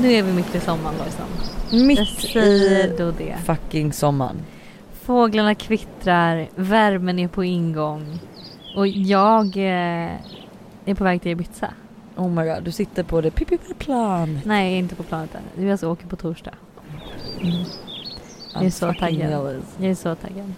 Nu är vi mitt i sommaren Lojsan. Jag Mitt i fucking sommaren. Fåglarna kvittrar, värmen är på ingång och jag eh, är på väg till Ibiza. Oh my god, du sitter på det plan. Nej, jag är inte på planet än. Jag ska åka på torsdag. Mm. Jag är så taggad. Jag är så taggad.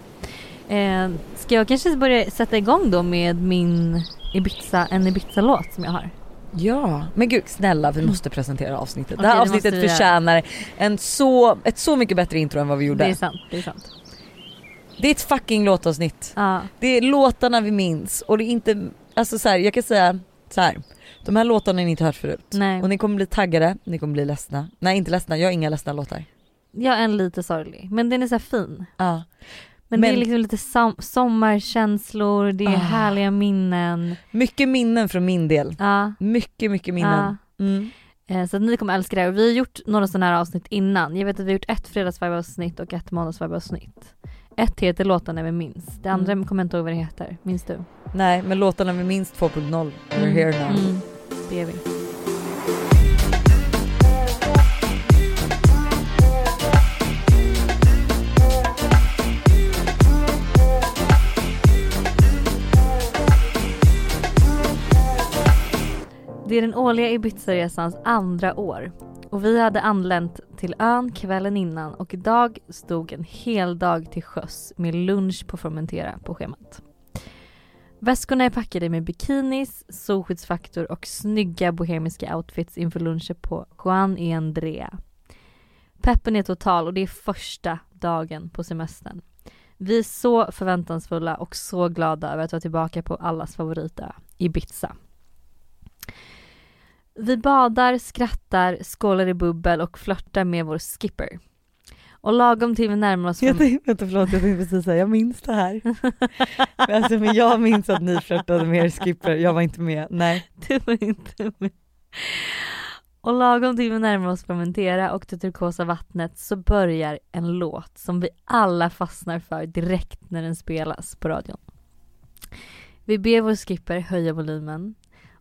Eh, ska jag kanske börja sätta igång då med min Ibiza, en Ibiza-låt som jag har? Ja, men gud snälla vi måste presentera avsnittet. det Okej, här det avsnittet måste vi göra. förtjänar en så, ett så mycket bättre intro än vad vi gjorde. Det är sant, det är sant. Det är ett fucking låtavsnitt. Ja, Det är låtarna vi minns och det är inte, alltså så här, jag kan säga så här. De här låtarna har ni inte hört förut. nej. Och ni kommer bli taggade, ni kommer bli ledsna. Nej inte ledsna, jag har inga ledsna låtar. Jag är en lite sorglig, men den är så fin. Ja. Men, det är Men- liksom lite som- sommarkänslor, det är Ah. härliga minnen. Mycket minnen från min del. Ja, Mycket, mycket minnen. Mm. eh, så ni kommer älska det här. Vi har gjort några sådana här avsnitt innan. Jag vet att vi har gjort ett fredagsvibe-avsnitt och ett måndagsvibe-avsnitt. Ett heter låtarna vi minns. Det andra Mm. kommer jag inte ihåg vad det heter. Minns du? Nej men låtarna med minst 2.0, we're Mm, here now. Mm, det är vi. Det är den årliga Ibiza-resans andra år och vi hade anlänt till ön kvällen innan och idag stod en hel dag till sjöss med lunch på Formentera på schemat. Väskorna är packade med bikinis, solskyddsfaktor och snygga bohemiska outfits inför lunchen på Juan y Andrea. Peppen är total och det är första dagen på semestern. Vi är så förväntansfulla och så glada över att vara tillbaka på allas favoritö, Ibiza. Vi badar, skrattar, skålar i bubbel och flörtar med vår skipper. Och lagom till vi närmar oss Jag tänkte, vänta förlåt jag tänkte precis säga, jag minns det här. Men alltså, men jag minns att ni flörtade med er skipper, jag var inte med. Nej. Du var inte med. Och lagom till vi närmar oss Formentera och det turkosa vattnet så börjar en låt som vi alla fastnar för direkt när den spelas på radion. Vi ber vår skipper höja volymen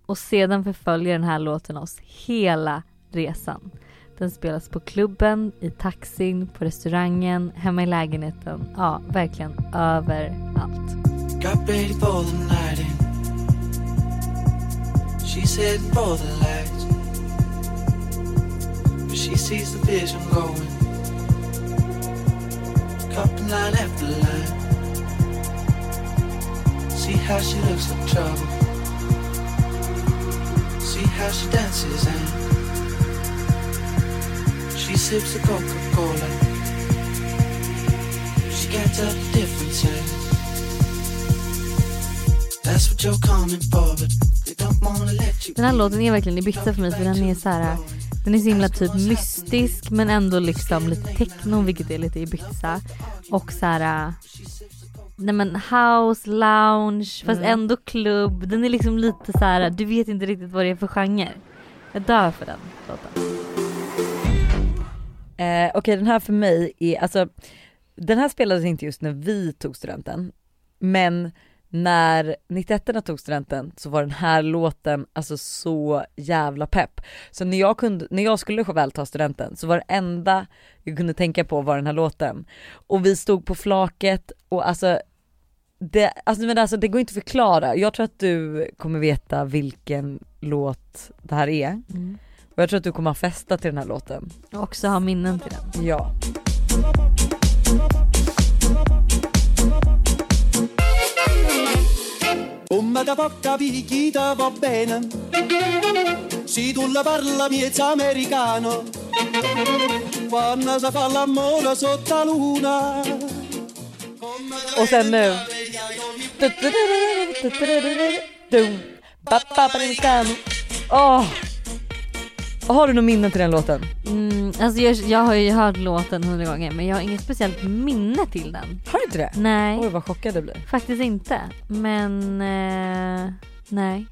och sedan förföljer den här låten oss hela resan. Den spelas på klubben, i taxin, på restaurangen, hemma i lägenheten, ja verkligen överallt. Got ready for the night in. She's heading for the lights. But she sees the vision going. Cupping line after line. See how she looks like trouble. See how she dances and she sips the Coca-Cola. She can't tell the difference. And That's what you're coming for, but they don't wanna let you Den här låten är verkligen Ibiza för mig för den är så här. Den är så himla typ mystisk men ändå liksom lite techno vilket är lite Ibiza. Och så här. Nej men house, lounge fast Mm. ändå klubb. Den är liksom lite så här. du vet inte riktigt vad det är för genre. Jag dör för den låten. Eh, Okej den här för mig är, alltså den här spelades inte just när vi tog studenten, men när 91 tog studenten så var den här låten alltså så jävla pepp. Så när jag, kunde, när jag skulle väl ta studenten så var det enda jag kunde tänka på var den här låten. Och vi stod på flaket och alltså det, alltså, men alltså det går inte att förklara. Jag tror att du kommer veta vilken låt det här är. Och jag tror att du kommer ha festat till den här låten. Och också ha minnen till den. Ja. Come da porca picchita va bene Se tu la parla miezza americano Quando si fa l'amore sotto la luna och sen nu. Åh! Har du något minne till den låten? Mm, alltså jag, jag har ju hört låten hundra gånger men jag har inget speciellt minne till den. Har du inte det? Nej. Oj vad chockad jag blir. Faktiskt inte. Men eh, nej.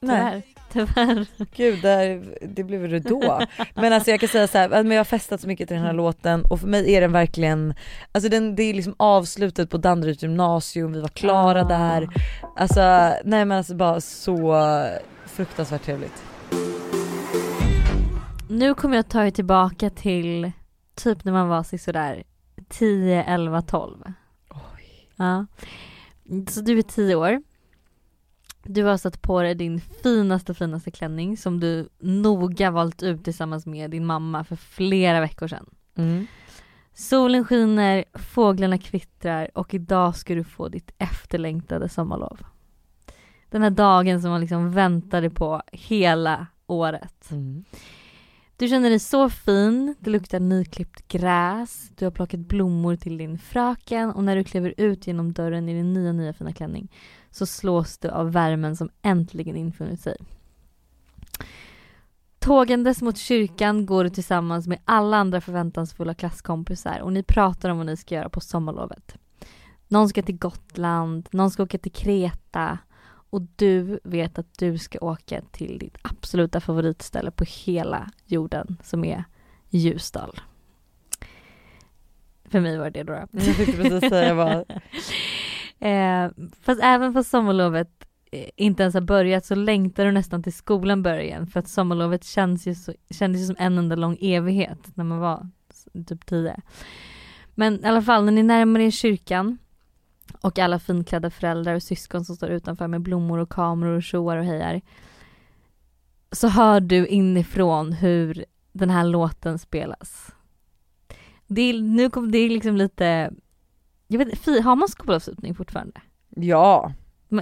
Tyvärr. Tyvärr. Gud, det, det blev det då. Men alltså jag kan säga så här, men jag har festat så mycket till den här låten och för mig är den verkligen, alltså den, det är liksom avslutet på Danderyds gymnasium, vi var klara Ah. där. Alltså nej men alltså bara så fruktansvärt trevligt. nu kommer jag ta er tillbaka till typ när man var så sådär 10, 11, 12. Ja. Så du är 10 år. Du har satt på dig din finaste finaste klänning som du noga valt ut tillsammans med din mamma för flera veckor sedan. Mm. Solen skiner, fåglarna kvittrar och idag ska du få ditt efterlängtade sommarlov. Den här dagen som man liksom väntade på hela året. Mm. Du känner dig så fin, det luktar nyklippt gräs, du har plockat blommor till din fröken och när du kliver ut genom dörren i din nya nya fina klänning så slås du av värmen som äntligen infunnit sig. Tågandes mot kyrkan går du tillsammans med alla andra förväntansfulla klasskompisar och ni pratar om vad ni ska göra på sommarlovet. Någon ska till Gotland, någon ska åka till Kreta och du vet att du ska åka till ditt absoluta favoritställe på hela jorden som är Ljusdal. För mig var det då. Jag tänkte precis säga vad. Eh, fast även fast sommarlovet eh, inte ens har börjat så längtar du nästan till skolan börjar igen för att sommarlovet känns ju så, kändes ju som en enda lång evighet när man var typ tio. Men i alla fall när ni närmar er kyrkan och alla finklädda föräldrar och syskon som står utanför med blommor och kameror och tjoar och hejar så hör du inifrån hur den här låten spelas. Det är, nu kom, det är liksom lite, jag vet har man skolavslutning fortfarande? Ja,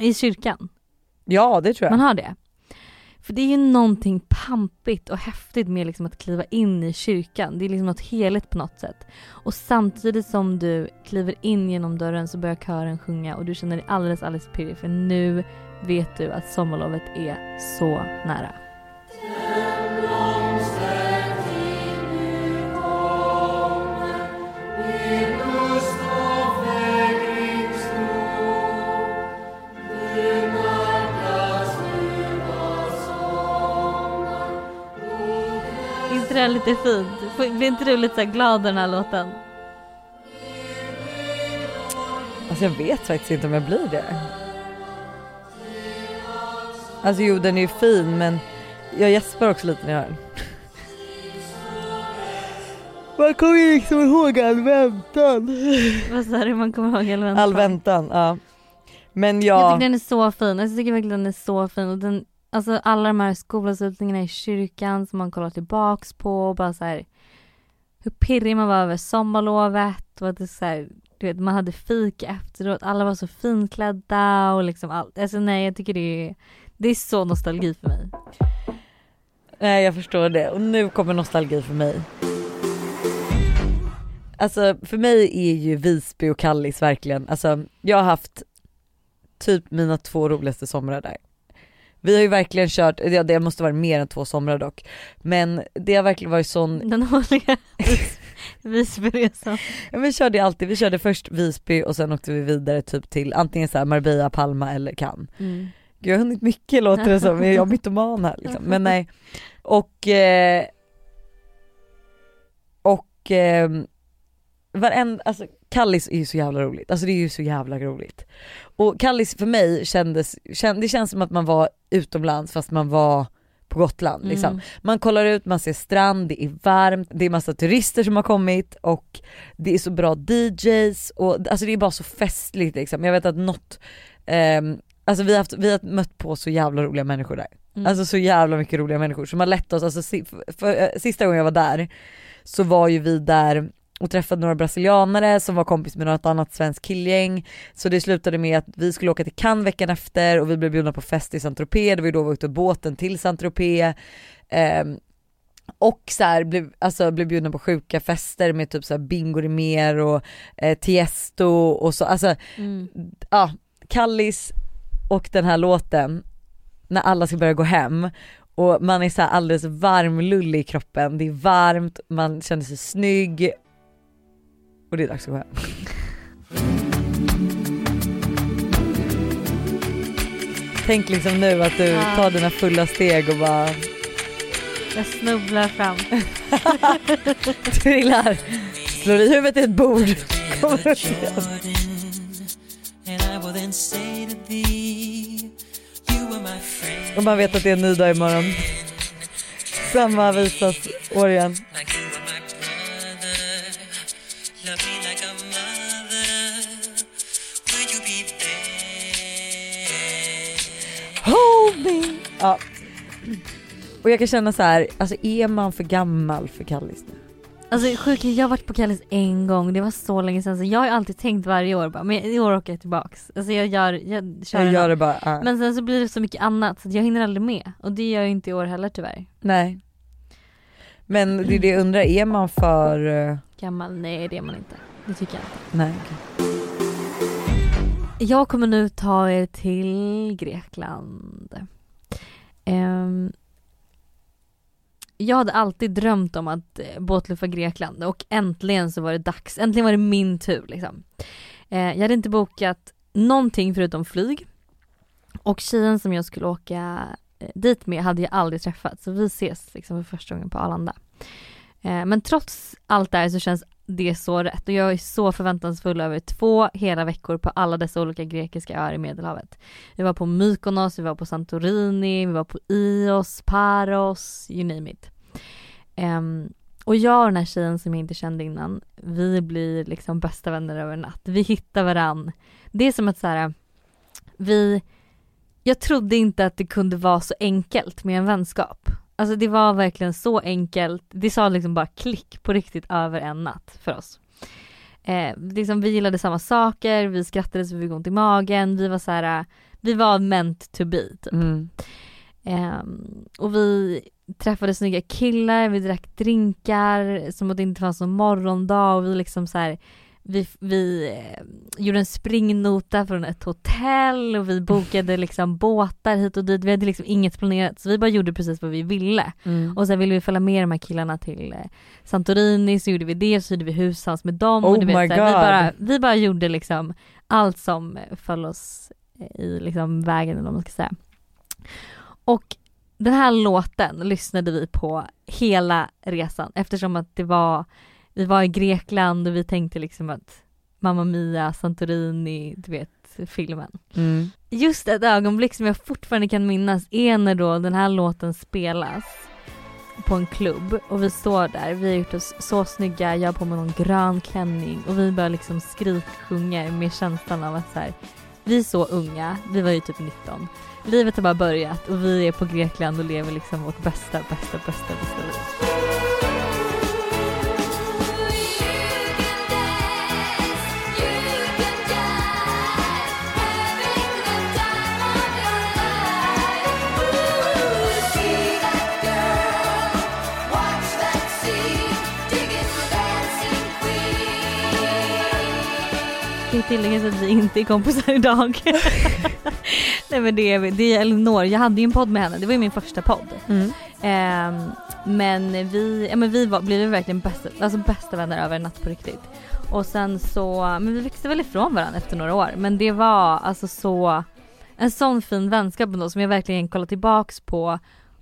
I kyrkan? ja det tror jag. Man har det? För det är ju någonting pampigt och häftigt med liksom att kliva in i kyrkan. Det är liksom något heligt på något sätt. Och samtidigt som du kliver in genom dörren så börjar kören sjunga och du känner dig alldeles, alldeles pirrig för nu vet du att sommarlovet är så nära. Inte det här lite fint? Blir inte du lite så glad av den här låten? Alltså jag vet faktiskt inte om jag blir det. Alltså jo den är ju fin men jag gäspar också lite när jag hör den. Man kommer ju liksom ihåg all väntan. Vad sa du? Man kommer ihåg all väntan? All väntan, ja. Men Jag jag, tycker den är så fin. Alltså, Jag tycker verkligen den är så fin. Och den, alltså alla de här skolavslutningarna i kyrkan som man kollar tillbaks på och bara så här hur pirrig man var över sommarlovet och att det så här, du vet, man hade fika efteråt, alla var så finklädda och liksom allt. Alltså nej jag tycker det är, det är så nostalgi för mig. nej jag förstår det och nu kommer nostalgi för mig. Alltså för mig är ju Visby och Kallis verkligen, alltså jag har haft typ mina två roligaste somrar där. Vi har ju verkligen kört, ja det måste vara mer än två somrar dock, men det har verkligen varit sån Den årliga Vis- Visbyresan. Ja, vi körde alltid, vi körde först Visby och sen åkte vi vidare typ till antingen så här Marbella, Palma eller Cannes. Mm. Gud, jag har hunnit mycket låter det som, jag är mytoman här liksom. Men nej. Och eh, och eh, varenda, alltså Kallis är ju så jävla roligt, alltså det är ju så jävla roligt. Och Kallis för mig kändes, känd, det känns som att man var utomlands fast man var på Gotland liksom. Mm. Man kollar ut, man ser strand, det är varmt, det är massa turister som har kommit och det är så bra DJs och alltså det är bara så festligt liksom. Jag vet att något, ehm, alltså vi har, haft, vi har mött på så jävla roliga människor där. Mm. Alltså så jävla mycket roliga människor som har lett oss, alltså si- för, för, eh, sista gången jag var där så var ju vi där och träffade några brasilianare som var kompis med något annat svenskt killgäng. Så det slutade med att vi skulle åka till Cannes veckan efter och vi blev bjudna på fest i Saint-Tropez, det var ju då vi på båten till Saint-Tropez. Ehm, och så här, blev, alltså, blev bjudna på sjuka fester med typ så här bingo mer och eh, Tiesto och så, alltså Mm. ja, Kallis och den här låten när alla ska börja gå hem och man är så alldeles varmlullig i kroppen, det är varmt, man känner sig snygg och det är dags att gå hem. Tänk liksom nu att du tar dina fulla steg och bara Jag snubblar fram. trillar, slår i huvudet i ett bord. Kommer upp igen. Och man vet att det är en ny dag imorgon. Samma visas Återigen. like Ja. Och jag kan känna så här, alltså är man för gammal för Kallis nu? Alltså sjukt, jag har varit på Kallis en gång, det var så länge sedan så jag har alltid tänkt varje år bara, men i år åker jag tillbaks. Alltså jag gör, jag kör Jag gör det bara, ja. Men sen så blir det så mycket annat så jag hinner aldrig med och det gör jag inte i år heller tyvärr. Nej. Men det är det jag undrar, är man för... eh, Gammal, nej det är man inte. Det tycker jag inte. Nej okej. Jag kommer nu ta er till Grekland. Um, jag hade alltid drömt om att eh, båtluffa Grekland och äntligen så var det dags. Äntligen var det min tur liksom. Eh, jag hade inte bokat någonting förutom flyg. Och tjejen som jag skulle åka eh, dit med hade jag aldrig träffat så vi ses liksom för första gången på Arlanda. Eh, men trots allt det här så känns det är så rätt och jag är så förväntansfull över två hela veckor på alla dessa olika grekiska öar i Medelhavet. Vi var på Mykonos, vi var på Santorini, vi var på Ios, Paros, you name it. Um, och jag och den här tjejen som jag inte kände innan, vi blir liksom bästa vänner över en natt. Vi hittar varann. Det är som att så här, vi, jag trodde inte att det kunde vara så enkelt med en vänskap. Alltså det var verkligen så enkelt, det sa liksom bara klick på riktigt över en natt för oss. Eh, liksom, vi gillade samma saker, vi skrattade så vi fick ont i magen, vi var så här, vi var meant to be typ. Mm. Ehm, och vi träffade snygga killar, vi drack drinkar som att det inte fanns någon morgondag och vi liksom så här, vi, vi eh, gjorde en springnota från ett hotell och vi bokade liksom båtar hit och dit. Vi hade liksom inget planerat så vi bara gjorde precis vad vi ville. Mm. Och sen ville vi följa med de här killarna till eh, Santorini så gjorde vi det, så hyrde vi hushouse med dem. Oh och du vet, my så här, vi, bara, vi bara gjorde liksom allt som föll oss eh, i liksom vägen eller vad man ska säga. Och den här låten lyssnade vi på hela resan eftersom att det var, vi var i Grekland och vi tänkte liksom att Mamma Mia, Santorini, du vet filmen. Mm. Just ett ögonblick som jag fortfarande kan minnas är när då den här låten spelas på en klubb och vi står där, vi har gjort oss så snygga, jag har på mig någon grön klänning och vi bara liksom skriksjunger med känslan av att så här, vi är så unga, vi var ju typ 19. Livet har bara börjat och vi är på Grekland och lever liksom vårt bästa, bästa, bästa, bästa liv. Är tilläggas att vi inte är kompisar idag. Nej men det är vi. Det är Elinor, jag hade ju en podd med henne, det var ju min första podd. Mm. Ehm, men vi, ja men vi var, blev verkligen bästa, alltså bästa vänner över en natt på riktigt. Och sen så, men vi växte väl ifrån varandra efter några år. Men det var alltså så, en sån fin vänskap ändå som jag verkligen kollar tillbaks på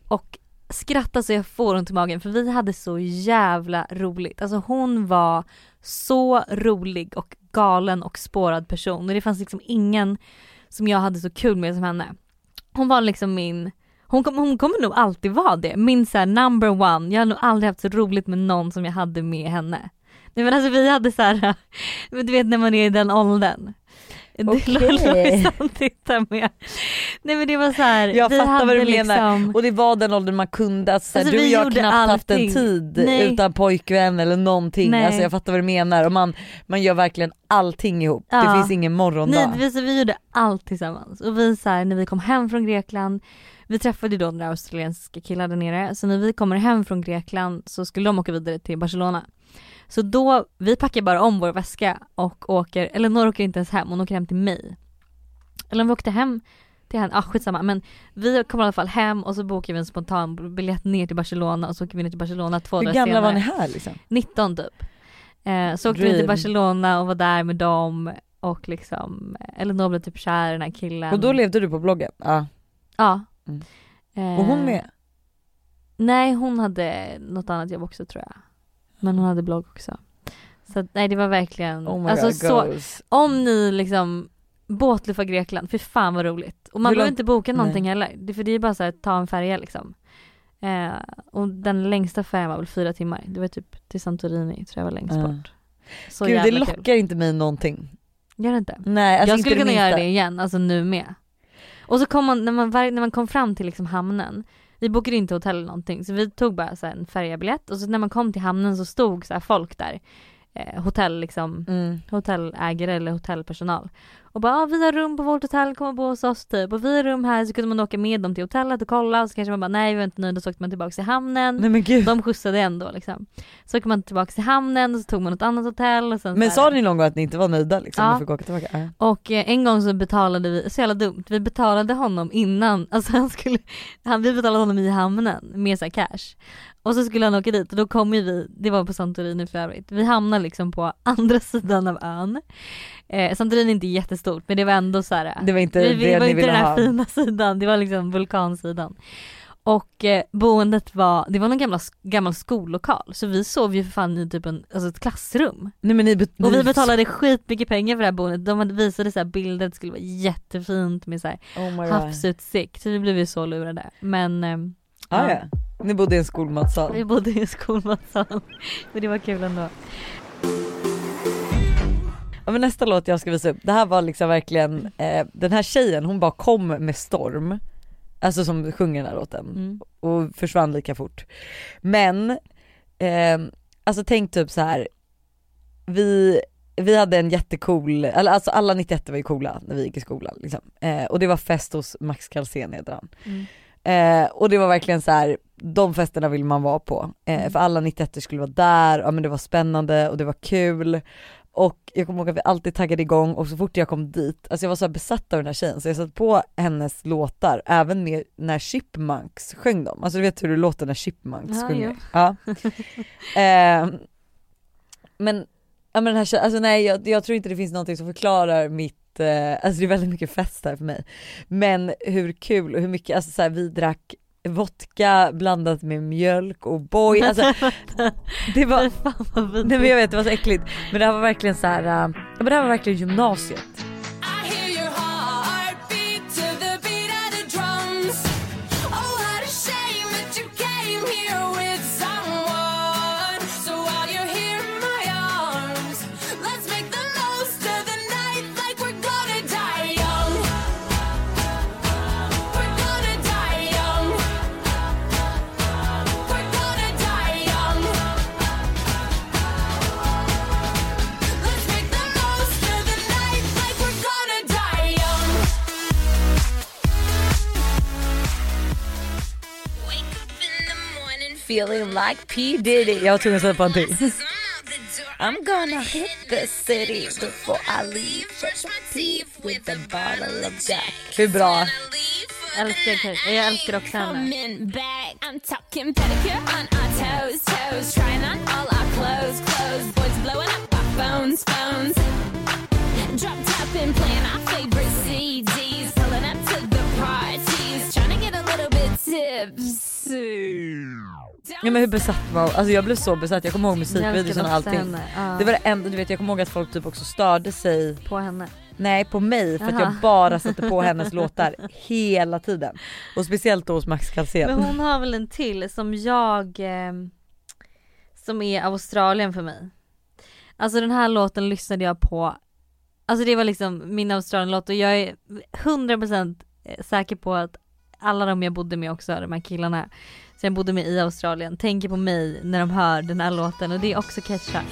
och skrattar så jag får ont i magen för vi hade så jävla roligt. Alltså hon var så rolig och galen och spårad person och det fanns liksom ingen som jag hade så kul med som henne. Hon var liksom min, hon, kom, hon kommer nog alltid vara det, min såhär number one. Jag har nog aldrig haft så roligt med någon som jag hade med henne. Nej men alltså vi hade så här, du vet när man är i den åldern. Tittar med. Nej men det var så här, Jag vi fattar vad du menar. liksom, Och det var den åldern man kunde, alltså, Alltså, du och jag har knappt haft en allting. tid Nej. utan pojkvän eller någonting. Nej. Alltså jag fattar vad du menar och man, man gör verkligen allting ihop. Det Ja. finns ingen morgondag. Nej, vi, så vi gjorde allt tillsammans. Och vi så här, när vi kom hem från Grekland, vi träffade då några australienska killar där nere, så när vi kommer hem från Grekland så skulle de åka vidare till Barcelona. Så då, vi packar bara om vår väska och åker, eller några åker inte ens hem, hon åker hem till mig. Eller om vi åkte hem till henne, ah skitsamma men vi kom i alla fall hem och så bokade vi en spontan biljett ner till Barcelona och så åker vi ner till Barcelona två Hur dagar gamla senare. var ni här liksom? 19 typ. Eh, så åkte vi Dream. till Barcelona och var där med dem och liksom, Elinor blev typ kär i den här killen. Och då levde du på bloggen? Ja. Ja. Mm. Eh, Och hon med? Nej hon hade något annat jobb också tror jag. Men hon hade blogg också. Så nej det var verkligen, Oh alltså god, så, goals. om ni liksom båtluffa Grekland, för fan vad roligt. Och man behöver inte boka någonting Nej. heller, det, för det är bara så här, ta en färja liksom. Eh, och den längsta färjan var väl fyra timmar. Det var typ till Santorini tror jag var längst Ja. bort. Så Gud det lockar kul. inte mig någonting. Gör det inte? Nej alltså jag skulle kunna göra minsta. det igen, alltså nu med. Och så kom man, när man, när man kom fram till liksom hamnen, vi bokade inte hotell eller någonting så vi tog bara så en färjebiljett och så när man kom till hamnen så stod så här folk där, eh, hotell liksom, Mm. hotellägare eller hotellpersonal. Och bara ah, vi har rum på vårt hotell, kom och bo hos oss typ. Och vi har rum här så kunde man åka med dem till hotellet och kolla och så kanske man bara nej vi var inte nöjda så åkte man tillbaka till hamnen. Nej men gud. De skjutsade ändå liksom. Så åkte man tillbaka till hamnen och så tog man ett annat hotell och sen Men sa ni någon gång att ni inte var nöjda liksom? Ja. Fick åka tillbaka? Ja. Och eh, en gång så betalade vi, så jävla dumt, vi betalade honom innan, alltså han skulle, han, vi betalade honom i hamnen med så cash. Och så skulle han åka dit och då kom ju vi, det var på Santorini för övrigt, vi hamnade liksom på andra sidan av ön. Eh, Santorini är inte jättestort men det var ändå så här. Det var inte vi, det vi var ni inte ville den här ha. fina sidan, det var liksom vulkansidan. Och eh, boendet var, det var någon gamla, gammal skollokal så vi sov ju för fan i typ en, alltså ett klassrum. Nej men ni, bet- Och vi betalade skitmycket pengar för det här boendet. De hade visade så här bilder, det skulle vara jättefint med så här Oh havsutsikt. Så vi blev ju så lurade. Men ehm, Ah, ja. ja. Ni bodde i en skolmatsal. vi bodde i en skolmatsal. Men det var kul ändå. Ja, men nästa låt jag ska visa upp, det här var liksom verkligen, eh, den här tjejen hon bara kom med storm, alltså som sjunger den här låten Mm. och försvann lika fort. Men, eh, alltså tänk typ så här. vi, vi hade en jättecool, alltså alla 91 var ju coola när vi gick i skolan liksom. eh, och det var fest hos Max Calzén heter han. Mm. Eh, och det var verkligen så här, de festerna vill man vara på. Eh, Mm. För alla 91 skulle vara där, ja men det var spännande och det var kul. Och jag kommer ihåg att vi alltid taggade igång och så fort jag kom dit, alltså jag var så här besatt av den här tjejen så jag satt på hennes låtar även med när Chipmunks sjöng dem. Alltså du vet hur det låter när Chipmunks Ja, sjunger. Ja. eh, men, ja men den här tjejen, alltså nej jag, jag tror inte det finns någonting som förklarar mitt eh, alltså det är väldigt mycket fest här för mig. Men hur kul och hur mycket, alltså så här, vi drack vodka blandat med mjölk och boy, alltså det var, nej men jag vet det var så äckligt. Men det här var verkligen så här, äh, men det här var verkligen gymnasiet. Feeling like P Diddy. Tvungen att sätta på en till. I'm out the door. I'm gonna hit the city before I leave. Brush my teeth with a bottle of Jack. Hur bra? Älskar Kate. Jag älskar också henne. I'm talking pedicure on our toes, toes. Trying on all our clothes, clothes. Boys blowing up our phones, phones. Drop top and playing our favorite CDs. Pulling up to the parties. Trying to get a little bit tipsy. Ja men hur besatt var Alltså jag blev så besatt, jag kommer ihåg musikvideon och allting. Ja, Det var det enda, du vet jag kommer ihåg att folk typ också störde sig, på henne. nej på mig för att jag bara satte på hennes låtar hela tiden. Och speciellt då hos Max Calzén. Men hon har väl en till som jag, eh, som är Australien för mig. Alltså den här låten lyssnade jag på, alltså det var liksom min Australien-låt och jag är 100% säker på att alla de jag bodde med också, de här killarna som jag bodde med i Australien, tänker på mig när de hör den här låten och det är också catcha.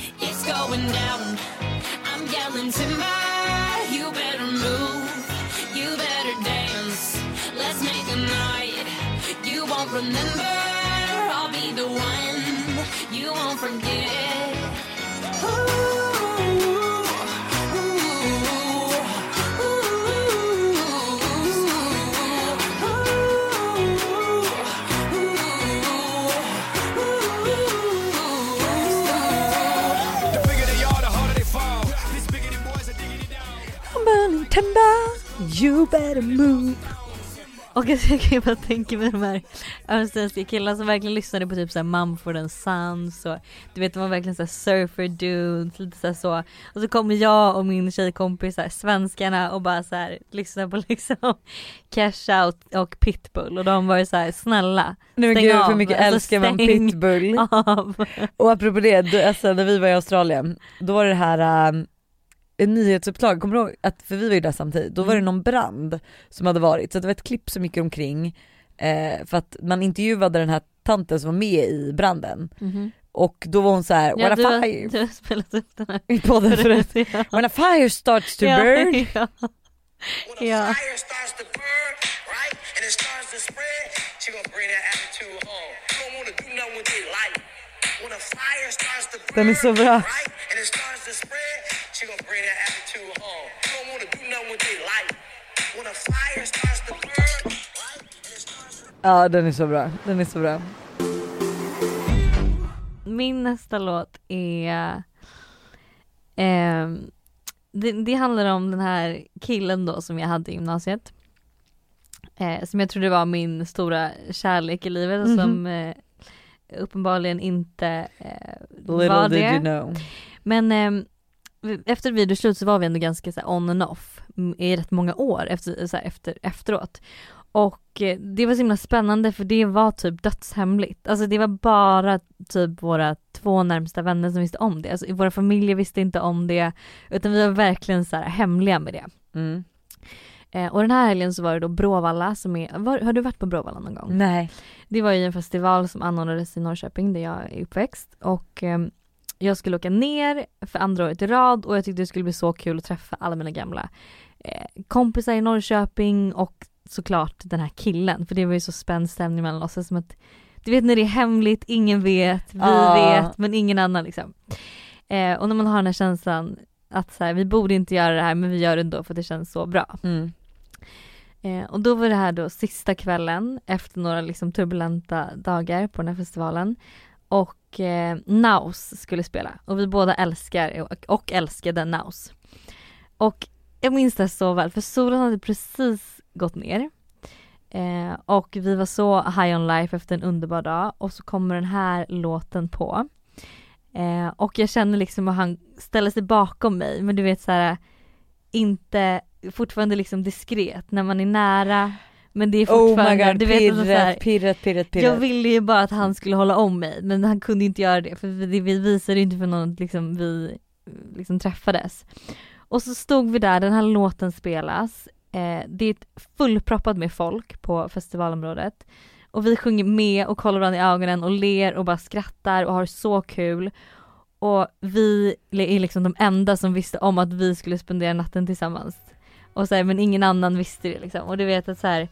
Remember. I'll be the one. You won't forget. You better move. Och alltså, jag kan bara tänka mig de här östländska killarna som verkligen lyssnade på typ såhär Mumford and Sons och du vet de var verkligen såhär surfer dudes, lite såhär så. Och så kommer jag och min tjejkompis såhär svenskarna och bara såhär lyssnar på liksom Cash Out och Pitbull och de var ju såhär snälla Nej men gud av. hur mycket Alltså, älskar man pitbull? av. Och apropå det, då, alltså när vi var i Australien, då var det här um, en nyhetsuppslag, kommer du ihåg att, för vi var ju där samtidigt, då var det Mm. någon brand som hade varit, så det var ett klipp som gick omkring eh, för att man intervjuade den här tanten som var med i branden Mhm. och då var hon så här, Ja, when a har, fire, du har spelat upp den här. i podden förut, Ja. when a fire starts to Ja, burn, ja. When a fire starts to burn, right, and it starts to spread, she gonna bring that attitude home. You don't wanna do nothing with your life. When a fire starts to burn, Den är så bra. right, and it starts to spread, she gonna bring that attitude home. You don't wanna do nothing with your life. When a fire starts to burn, ja den är så bra, den är så bra. Min nästa låt är ehm, det, det handlar om den här killen då som jag hade i gymnasiet. Eh, som jag trodde var min stora kärlek i livet och som eh, uppenbarligen inte eh, Little var did det. you know. Men ehm, efter videoslut så var vi ändå ganska så on and off i rätt många år efter, så efter, efteråt. Och eh, det var så himla spännande för det var typ dödshemligt. Alltså det var bara typ våra två närmsta vänner som visste om det. Alltså våra familjer visste inte om det utan vi var verkligen så hemliga med det. Mm. Eh, och den här helgen så var det då Bråvalla som är, var, har du varit på Bråvalla någon gång? Nej. Det var ju en festival som anordnades i Norrköping där jag är uppväxt och ehm, jag skulle åka ner för andra året i rad och jag tyckte det skulle bli så kul att träffa alla mina gamla eh, kompisar i Norrköping och såklart den här killen för det var ju så spänd stämning mellan oss. Som att, du vet när det är hemligt, ingen vet, vi Ja. vet men ingen annan liksom. Eh, och när man har den här känslan att så här, vi borde inte göra det här men vi gör det ändå för det känns så bra. Mm. Eh, och då var det här då sista kvällen efter några liksom turbulenta dagar på den här festivalen. Och eh, Naus skulle spela och vi båda älskar och, och älskade Naus. Och jag minns det så väl för solen hade precis gått ner. Eh, och vi var så high on life efter en underbar dag och så kommer den här låten på. Eh, och jag känner liksom att han ställer sig bakom mig men du vet så här inte fortfarande liksom diskret när man är nära men det är Oh fortfarande, my god, du vet alltså så här, pirret, pirret, pirret, pirret. jag ville ju bara att han skulle hålla om mig men han kunde inte göra det för vi, vi visade ju inte för någon liksom vi liksom träffades. Och så stod vi där, den här låten spelas, eh, det är fullproppat med folk på festivalområdet och vi sjunger med och kollar varandra i ögonen och ler och bara skrattar och har så kul. Och vi är liksom de enda som visste om att vi skulle spendera natten tillsammans. Och så här, men ingen annan visste det liksom. Och du vet att så här,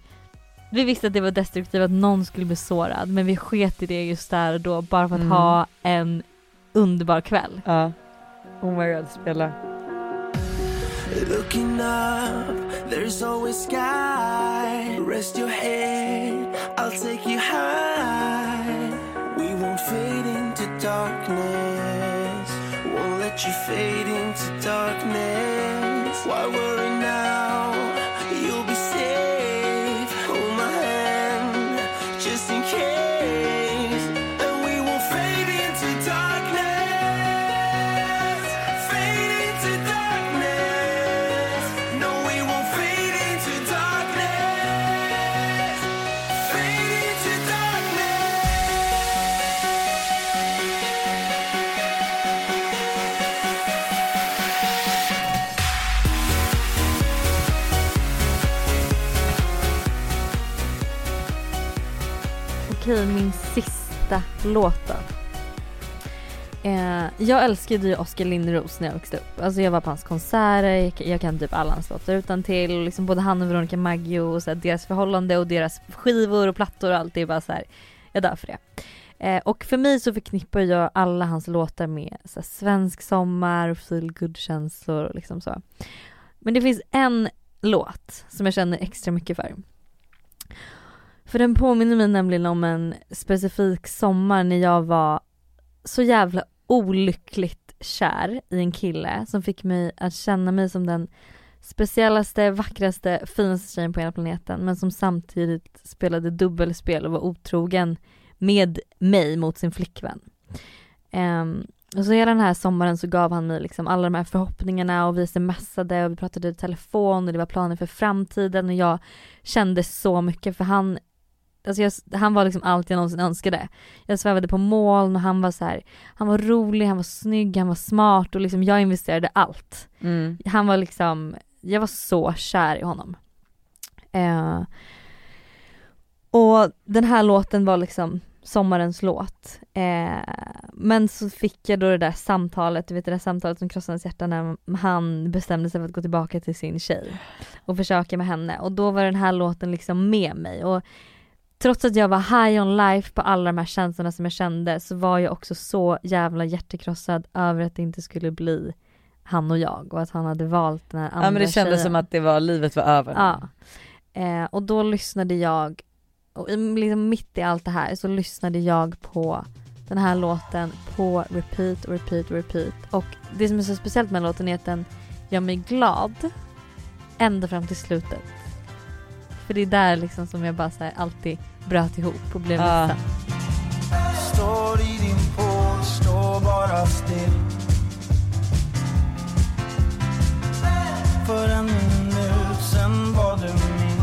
vi visste att det var destruktivt att någon skulle bli sårad men vi sket i det just där och då bara för att Mm. ha en underbar kväll. Ja. Oh my god, spela. Looking up, there's always sky. Rest your head, I'll take you high. We won't fade into darkness. Won't let you fade into darkness. Why Okej, min sista låt. Eh, jag älskade ju Oskar Lindros när jag växte upp. Alltså jag var på hans konserter, jag, jag kan typ alla hans låtar utan till liksom både han och Veronica Maggio och så här, deras förhållande och deras skivor och plattor och allt. Det är bara så här, jag dör för det. Eh, och för mig så förknippar jag alla hans låtar med så här, svensk sommar och feel good känslor och liksom så. Men det finns en låt som jag känner extra mycket för. För den påminner mig nämligen om en specifik sommar när jag var så jävla olyckligt kär i en kille som fick mig att känna mig som den speciellaste, vackraste, finaste tjejen på hela planeten men som samtidigt spelade dubbelspel och var otrogen med mig mot sin flickvän. Um, och så hela den här sommaren så gav han mig liksom alla de här förhoppningarna och vi smsade och vi pratade i telefon och det var planer för framtiden och jag kände så mycket för han Alltså jag, han var liksom allt jag någonsin önskade. Jag svävade på moln och han var så här, han var rolig, han var snygg, han var smart och liksom jag investerade allt. Mm. Han var liksom, jag var så kär i honom. Eh, och den här låten var liksom sommarens låt. Eh, men så fick jag då det där samtalet, du vet det där samtalet som krossade hans hjärta när han bestämde sig för att gå tillbaka till sin tjej och försöka med henne och då var den här låten liksom med mig och trots att jag var high on life på alla de här känslorna som jag kände så var jag också så jävla hjärtekrossad över att det inte skulle bli han och jag och att han hade valt den här andra Ja men det kändes tjejen. som att det var, livet var över. Ja. Eh, och då lyssnade jag, och liksom mitt i allt det här så lyssnade jag på den här låten på repeat och repeat och repeat. Och det som är så speciellt med låten är att den gör mig glad ända fram till slutet. För det är där liksom som jag bara så här alltid bröt ihop och blev ledsen. Står i din port, står bara still. För en minut sen var du min.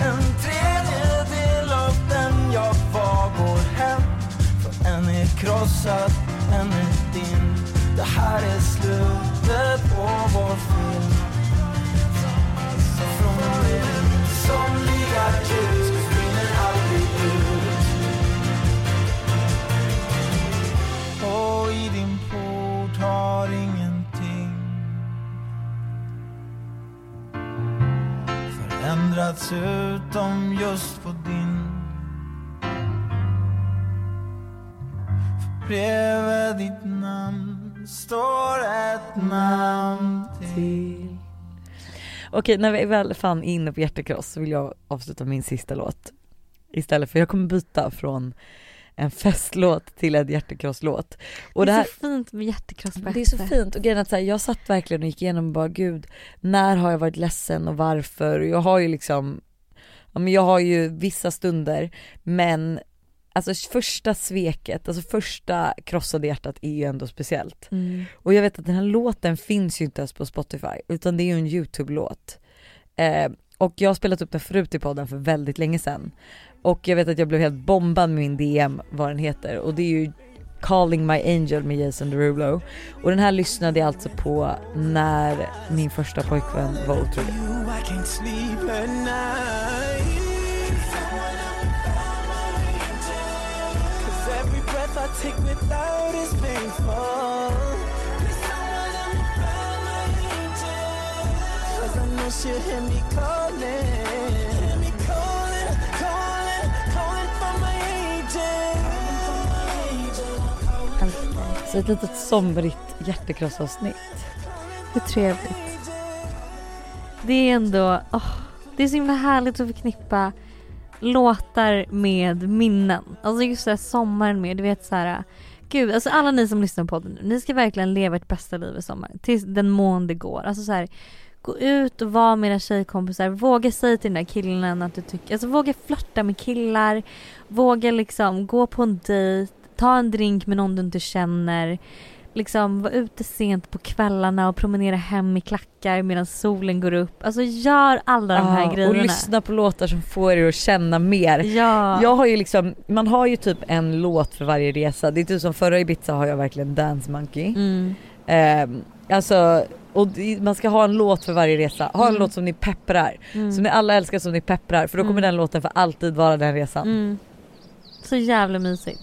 En tredjedel av den jag var går hem. För en är krossad, en är din. Det här är slutet på vår film förändrats utom just på din. För bredvid ditt namn står ett namn till. Okej när vi väl fan är inne på hjärtekross så vill jag avsluta min sista låt. Istället för jag kommer byta från en festlåt till en hjärtekrosslåt. Och det det är här, så fint med hjärtekross på det är så fint och grejen är att så här, jag satt verkligen och gick igenom och bara gud, när har jag varit ledsen och varför? Och jag har ju liksom, ja men jag har ju vissa stunder men alltså första sveket, alltså första krossade hjärtat är ju ändå speciellt. Mm. Och jag vet att den här låten finns ju inte ens på Spotify utan det är ju en YouTube-låt. Eh, och jag har spelat upp den förut i podden för väldigt länge sedan. Och jag vet att jag blev helt bombad med min DM vad den heter och det är ju Calling My Angel med Jason Derulo. Och den här lyssnade jag alltså på när min första pojkvän var otrogen. Take without is painful. Cause I know she'll hear me calling. Hear me calling, calling, calling for my angel. Så ett litet somrigt hjärtekrossavsnitt. Hur trevligt. Det är ändå, åh, det är så himla härligt att förknippa låtar med minnen. Alltså just det här sommaren med, du vet så här. Gud, alltså alla ni som lyssnar på podden nu, ni ska verkligen leva ert bästa liv i sommar. Tills den mån det går. Alltså så här, gå ut och vara med era tjejkompisar. Våga säga till den där killen att du tycker, alltså våga flörta med killar. Våga liksom gå på en dejt, ta en drink med någon du inte känner liksom vara ute sent på kvällarna och promenera hem i klackar medan solen går upp. Alltså gör alla de här Ja, grejerna. och lyssna på låtar som får er att känna mer. Ja. Jag har ju liksom, man har ju typ en låt för varje resa. Det är typ som förra Ibiza har jag verkligen Dance Monkey. Mm. Ehm, alltså, och man ska ha en låt för varje resa. Ha en Mm. låt som ni pepprar. Mm. Som ni alla älskar som ni pepprar för då kommer Mm. den låten för alltid vara den resan. Mm. Så jävla mysigt.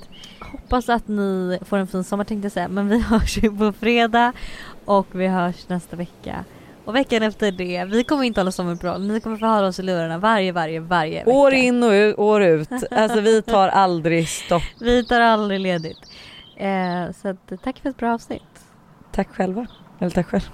Hoppas att ni får en fin sommar tänkte jag säga. Men vi hörs ju på fredag och vi hörs nästa vecka. Och veckan efter det, vi kommer inte hålla sommaruppehåll. Ni kommer få höra oss i lurarna varje, varje, varje vecka. År in och ut, år ut. Alltså vi tar aldrig stopp. Vi tar aldrig ledigt. Eh, så att, tack för ett bra avsnitt. Tack själva. Eller tack själv.